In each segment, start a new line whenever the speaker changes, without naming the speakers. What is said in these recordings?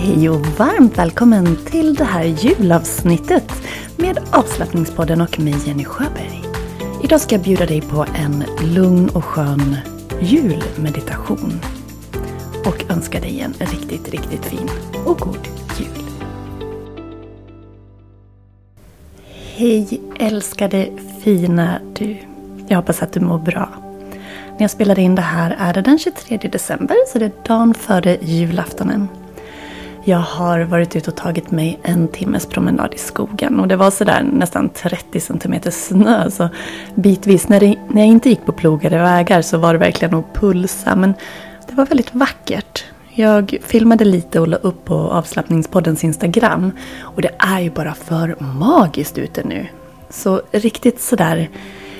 Hej och varmt välkommen till det här julavsnittet med avslappningspodden och mig Jenny Sjöberg. Idag ska jag bjuda dig på en lugn och skön julmeditation. Och önska dig en riktigt, riktigt fin och god jul. Hej älskade fina du. Jag hoppas att du mår bra. När jag spelar in det här är det den 23 december, så det är dagen före julaftonen. Jag har varit ute och tagit mig en timmes promenad i skogen och det var sådär nästan 30 cm snö så bitvis när, det, när jag inte gick på plogade vägar så var det verkligen att pulsa men det var väldigt vackert. Jag filmade lite och la upp på avslappningspoddens Instagram och det är ju bara för magiskt ute nu. Så riktigt sådär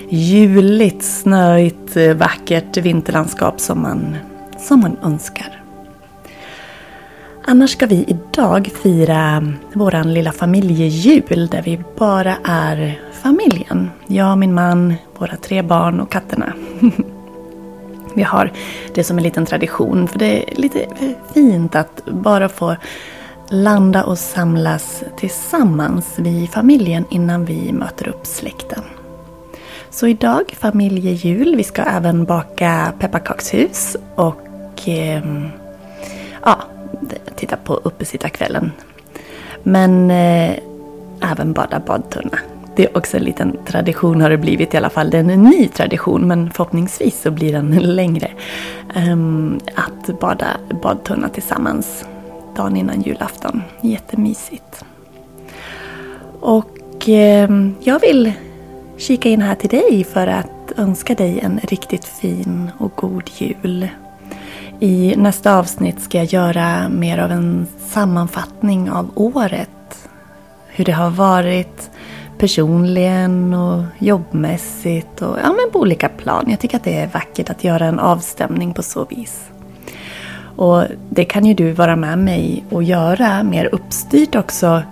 juligt, snöigt, vackert vinterlandskap som man, som man önskar. Annars ska vi idag fira våran lilla familjejul där vi bara är familjen. Jag, min man, våra tre barn och katterna. vi har det som en liten tradition för det är lite fint att bara få landa och samlas tillsammans, vi i familjen, innan vi möter upp släkten. Så idag familjejul. Vi ska även baka pepparkakshus och eh, titta på uppesittarkvällen. Men eh, även bada badtunna. Det är också en liten tradition har det blivit i alla fall. Det är en ny tradition men förhoppningsvis så blir den längre. Um, att bada badtunna tillsammans dagen innan julafton. Jättemysigt. Och eh, jag vill kika in här till dig för att önska dig en riktigt fin och god jul. I nästa avsnitt ska jag göra mer av en sammanfattning av året. Hur det har varit personligen och jobbmässigt och ja, men på olika plan. Jag tycker att det är vackert att göra en avstämning på så vis. Och det kan ju du vara med mig och göra mer uppstyrt också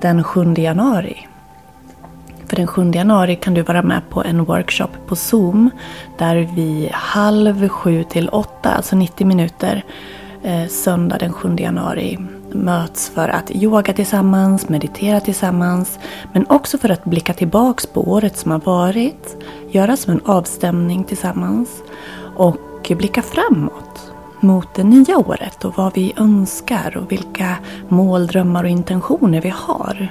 den 7 januari. För den 7 januari kan du vara med på en workshop på Zoom där vi halv sju till åtta, alltså 90 minuter, eh, söndag den 7 januari möts för att yoga tillsammans, meditera tillsammans men också för att blicka tillbaks på året som har varit, göra som en avstämning tillsammans och blicka framåt mot det nya året och vad vi önskar och vilka mål, drömmar och intentioner vi har.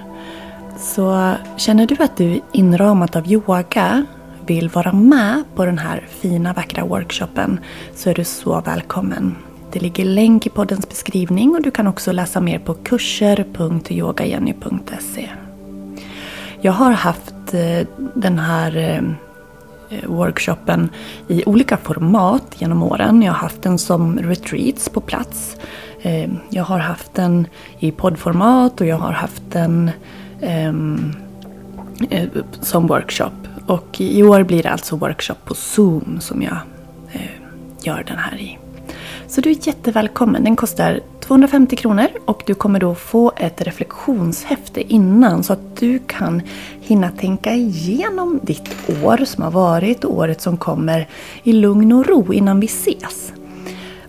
Så känner du att du inramat av yoga vill vara med på den här fina vackra workshopen så är du så välkommen. Det ligger länk i poddens beskrivning och du kan också läsa mer på kurser.yogajenny.se. Jag har haft eh, den här eh, workshopen i olika format genom åren. Jag har haft den som retreats på plats. Eh, jag har haft den i poddformat och jag har haft den Ehm, eh, som workshop. Och i år blir det alltså workshop på Zoom som jag eh, gör den här i. Så du är jättevälkommen. Den kostar 250 kronor och du kommer då få ett reflektionshäfte innan så att du kan hinna tänka igenom ditt år som har varit och året som kommer i lugn och ro innan vi ses.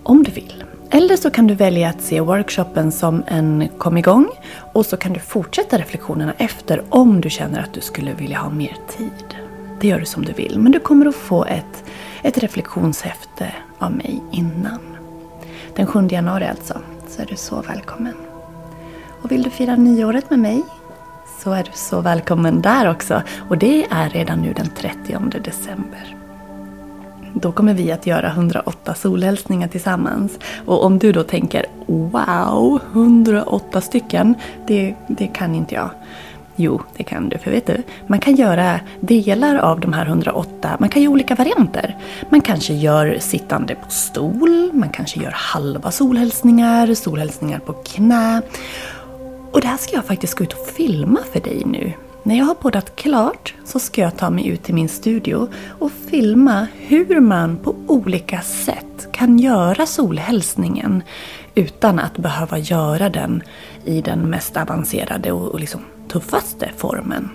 Om du vill. Eller så kan du välja att se workshopen som en kom igång och så kan du fortsätta reflektionerna efter om du känner att du skulle vilja ha mer tid. Det gör du som du vill, men du kommer att få ett, ett reflektionshäfte av mig innan. Den 7 januari alltså, så är du så välkommen. Och vill du fira nyåret med mig så är du så välkommen där också. Och det är redan nu den 30 december. Då kommer vi att göra 108 solhälsningar tillsammans. Och om du då tänker Wow, 108 stycken, det, det kan inte jag. Jo, det kan du. För vet du, man kan göra delar av de här 108, man kan göra olika varianter. Man kanske gör sittande på stol, man kanske gör halva solhälsningar, solhälsningar på knä. Och det här ska jag faktiskt gå ut och filma för dig nu. När jag har poddat klart så ska jag ta mig ut till min studio och filma hur man på olika sätt kan göra solhälsningen utan att behöva göra den i den mest avancerade och liksom tuffaste formen.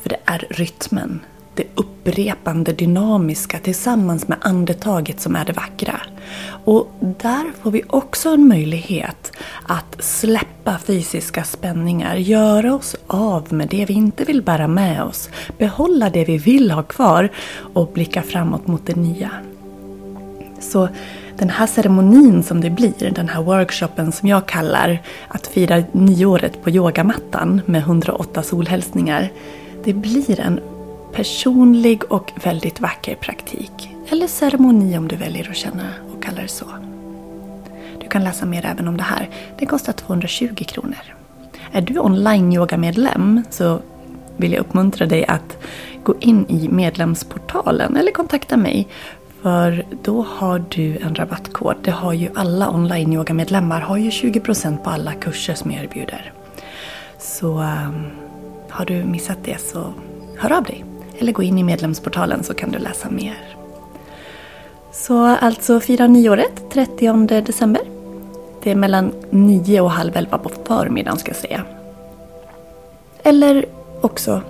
För det är rytmen det upprepande dynamiska tillsammans med andetaget som är det vackra. Och där får vi också en möjlighet att släppa fysiska spänningar, göra oss av med det vi inte vill bära med oss, behålla det vi vill ha kvar och blicka framåt mot det nya. Så den här ceremonin som det blir, den här workshopen som jag kallar att fira nyåret på yogamattan med 108 solhälsningar. Det blir en personlig och väldigt vacker praktik. Eller ceremoni om du väljer att känna och kalla det så. Du kan läsa mer även om det här. Det kostar 220 kronor. Är du online-yogamedlem så vill jag uppmuntra dig att gå in i medlemsportalen eller kontakta mig för då har du en rabattkod. Det har ju alla online yogamedlemmar har ju 20% på alla kurser som jag erbjuder. Så um, har du missat det så hör av dig. Eller gå in i medlemsportalen så kan du läsa mer. Så alltså fira nyåret 30 december. Det är mellan 9 och halv 11 på förmiddagen ska jag säga. Eller också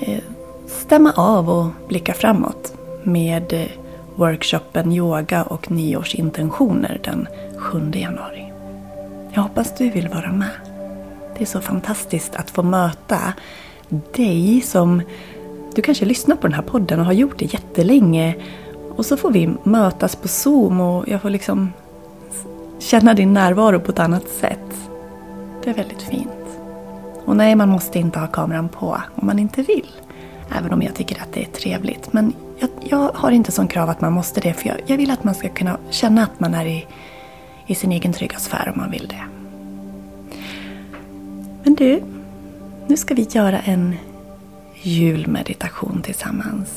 eh, stämma av och blicka framåt med eh, workshopen Yoga och nyårsintentioner den 7 januari. Jag hoppas du vill vara med. Det är så fantastiskt att få möta dig som du kanske lyssnar på den här podden och har gjort det jättelänge. Och så får vi mötas på Zoom och jag får liksom känna din närvaro på ett annat sätt. Det är väldigt fint. Och nej, man måste inte ha kameran på om man inte vill. Även om jag tycker att det är trevligt. Men jag, jag har inte som krav att man måste det. För jag, jag, vill att man ska kunna känna att man är i, i sin egen trygga sfär om man vill det. Men du, nu ska vi göra en julmeditation tillsammans.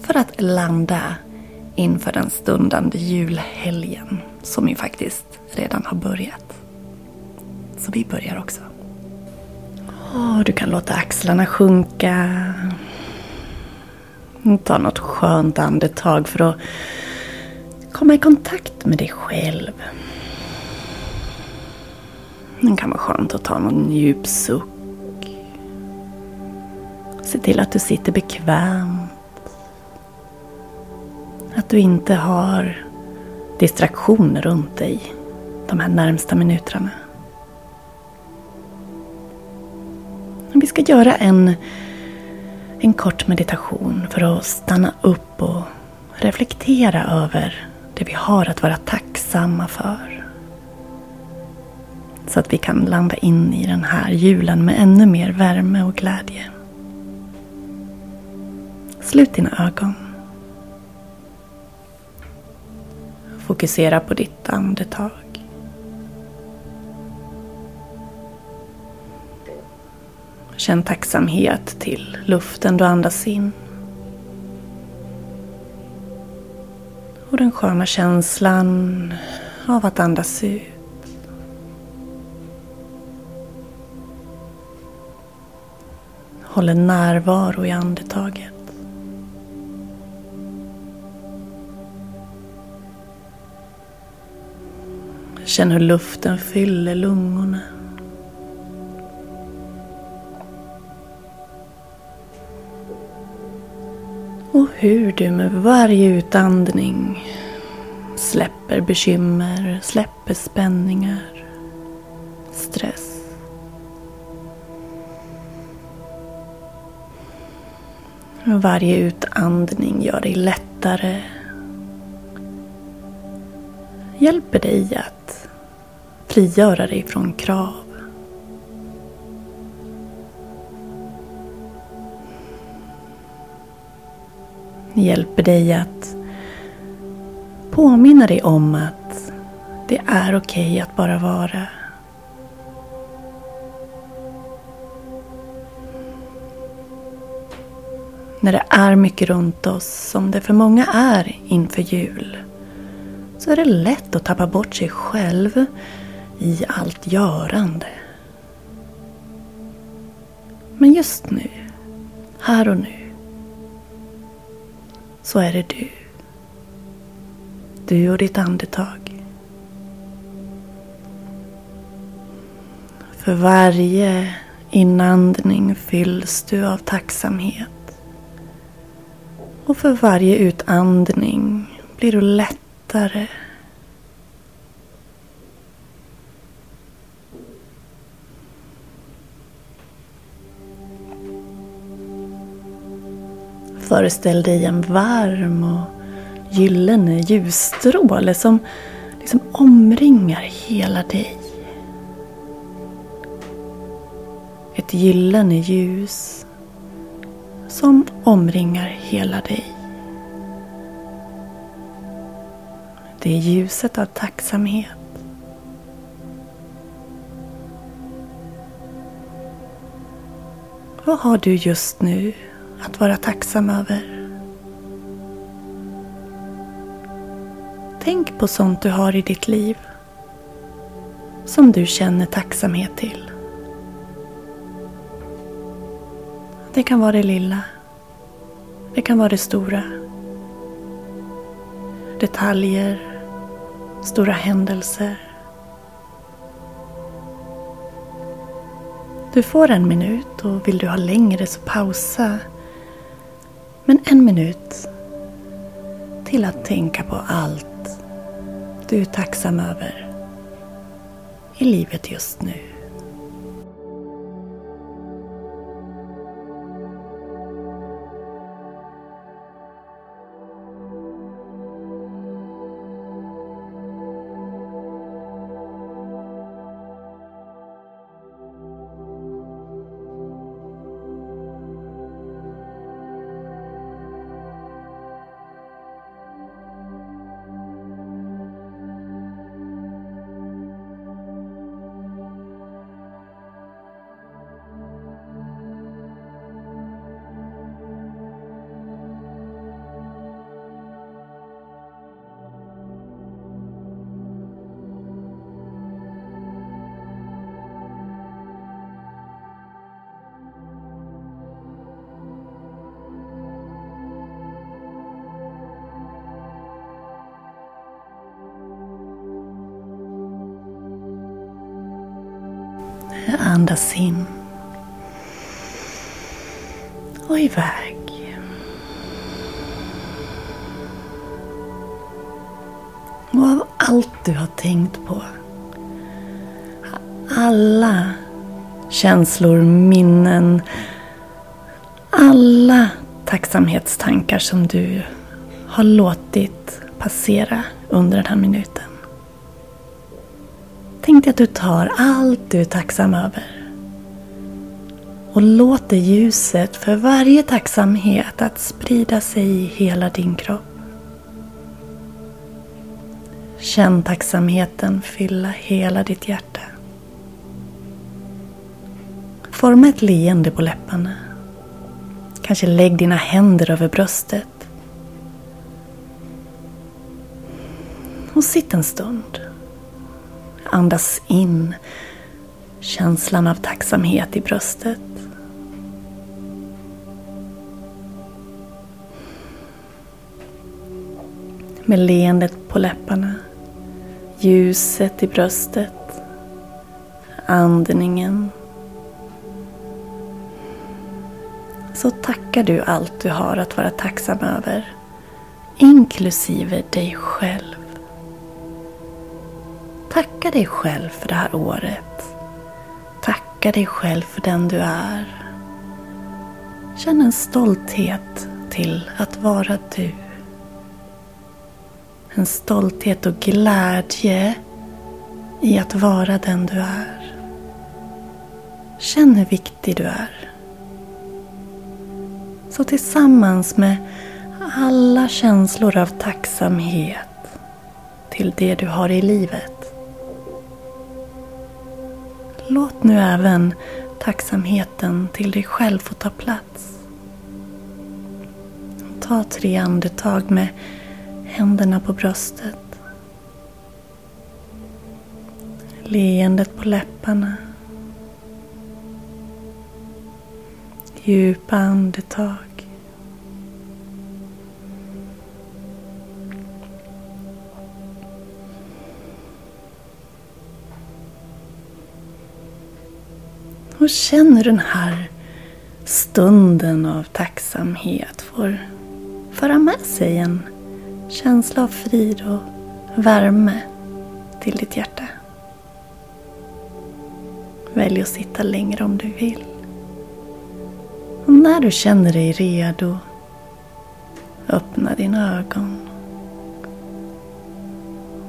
För att landa inför den stundande julhelgen som ju faktiskt redan har börjat. Så vi börjar också. du kan låta axlarna sjunka. Ta något skönt andetag för att komma i kontakt med dig själv. Det kan vara skönt att ta någon djup suck Se till att du sitter bekvämt. Att du inte har distraktioner runt dig de här närmsta minuterna. Vi ska göra en, en kort meditation för att stanna upp och reflektera över det vi har att vara tacksamma för. Så att vi kan landa in i den här julen med ännu mer värme och glädje. Slut dina ögon. Fokusera på ditt andetag. Känn tacksamhet till luften du andas in. Och den sköna känslan av att andas ut. Håll en närvaro i andetaget. Känn hur luften fyller lungorna. Och hur du med varje utandning släpper bekymmer, släpper spänningar, stress. Varje utandning gör dig lättare. Hjälper dig att frigöra dig från krav. Det hjälper dig att påminna dig om att det är okej okay att bara vara. När det är mycket runt oss, som det för många är inför jul, så är det lätt att tappa bort sig själv i allt görande. Men just nu, här och nu, så är det du. Du och ditt andetag. För varje inandning fylls du av tacksamhet Och för varje utandning blir du lättare. Föreställ dig en varm och gyllene ljusstråle som liksom omringar hela dig. Ett gyllene ljus som omringar hela dig. Det är ljuset av tacksamhet. Vad har du just nu att vara tacksam över? Tänk på sånt du har i ditt liv som du känner tacksamhet till. Det kan vara det lilla. Det kan vara det stora. Detaljer, stora händelser. Du får en minut och vill du ha längre så pausa. Men en minut till att tänka på allt du är tacksam över i livet just nu. Andas in. Och iväg. Och av allt du har tänkt på. Alla känslor, minnen, alla tacksamhetstankar som du har låtit passera under den här minuten. Tänk dig att du tar allt du är tacksam över och låter ljuset för varje tacksamhet att sprida sig i hela din kropp. Känn tacksamheten fylla hela ditt hjärta. Forma ett leende på läpparna. Kanske lägg dina händer över bröstet. Och sitt en stund. Andas in känslan av tacksamhet i bröstet. Med leendet på läpparna, ljuset i bröstet, andningen. Så tackar du allt du har att vara tacksam över, inklusive dig själv. Tacka dig själv för det här året. Tacka dig själv för den du är. Känn en stolthet till att vara du. En stolthet och glädje i att vara den du är. Känn hur viktig du är. Så tillsammans med alla känslor av tacksamhet till det du har i livet Låt nu även tacksamheten till dig själv få ta plats. Ta tre andetag med händerna på bröstet. Leendet på läpparna. Djupa andetag. Och känn hur den här stunden av tacksamhet får föra med sig en känsla av frid och värme till ditt hjärta. Välj att sitta längre om du vill. Och när du känner dig redo, öppna dina ögon.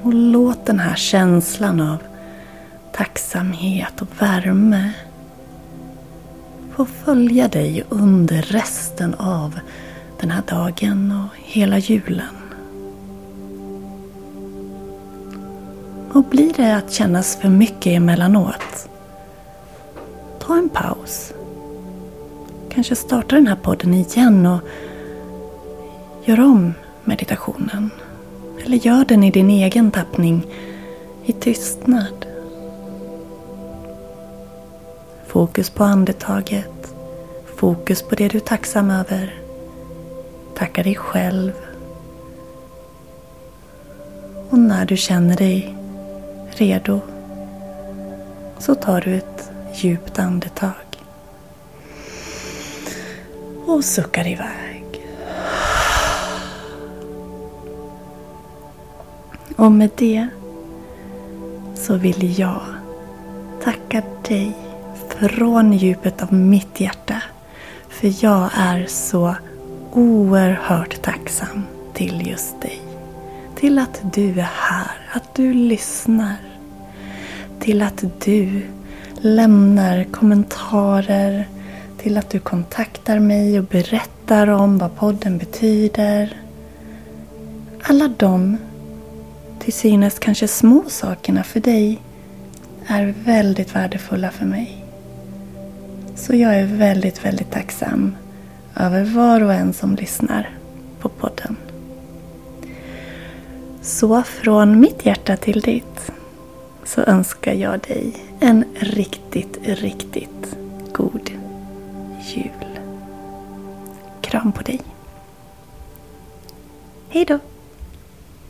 Och låt den här känslan av tacksamhet och värme få följa dig under resten av den här dagen och hela julen. Och blir det att kännas för mycket emellanåt, ta en paus. Kanske starta den här podden igen och gör om meditationen. Eller gör den i din egen tappning i tystnad. Fokus på andetaget. Fokus på det du är tacksam över. Tacka dig själv. Och när du känner dig redo så tar du ett djupt andetag. Och suckar iväg. Och med det så vill jag tacka dig från djupet av mitt hjärta. För jag är så oerhört tacksam till just dig. Till att du är här, att du lyssnar. Till att du lämnar kommentarer. Till att du kontaktar mig och berättar om vad podden betyder. Alla de, till synes kanske små sakerna för dig, är väldigt värdefulla för mig. Så jag är väldigt, väldigt tacksam över var och en som lyssnar på podden. Så från mitt hjärta till ditt så önskar jag dig en riktigt, riktigt god jul. Kram på dig. Hej då!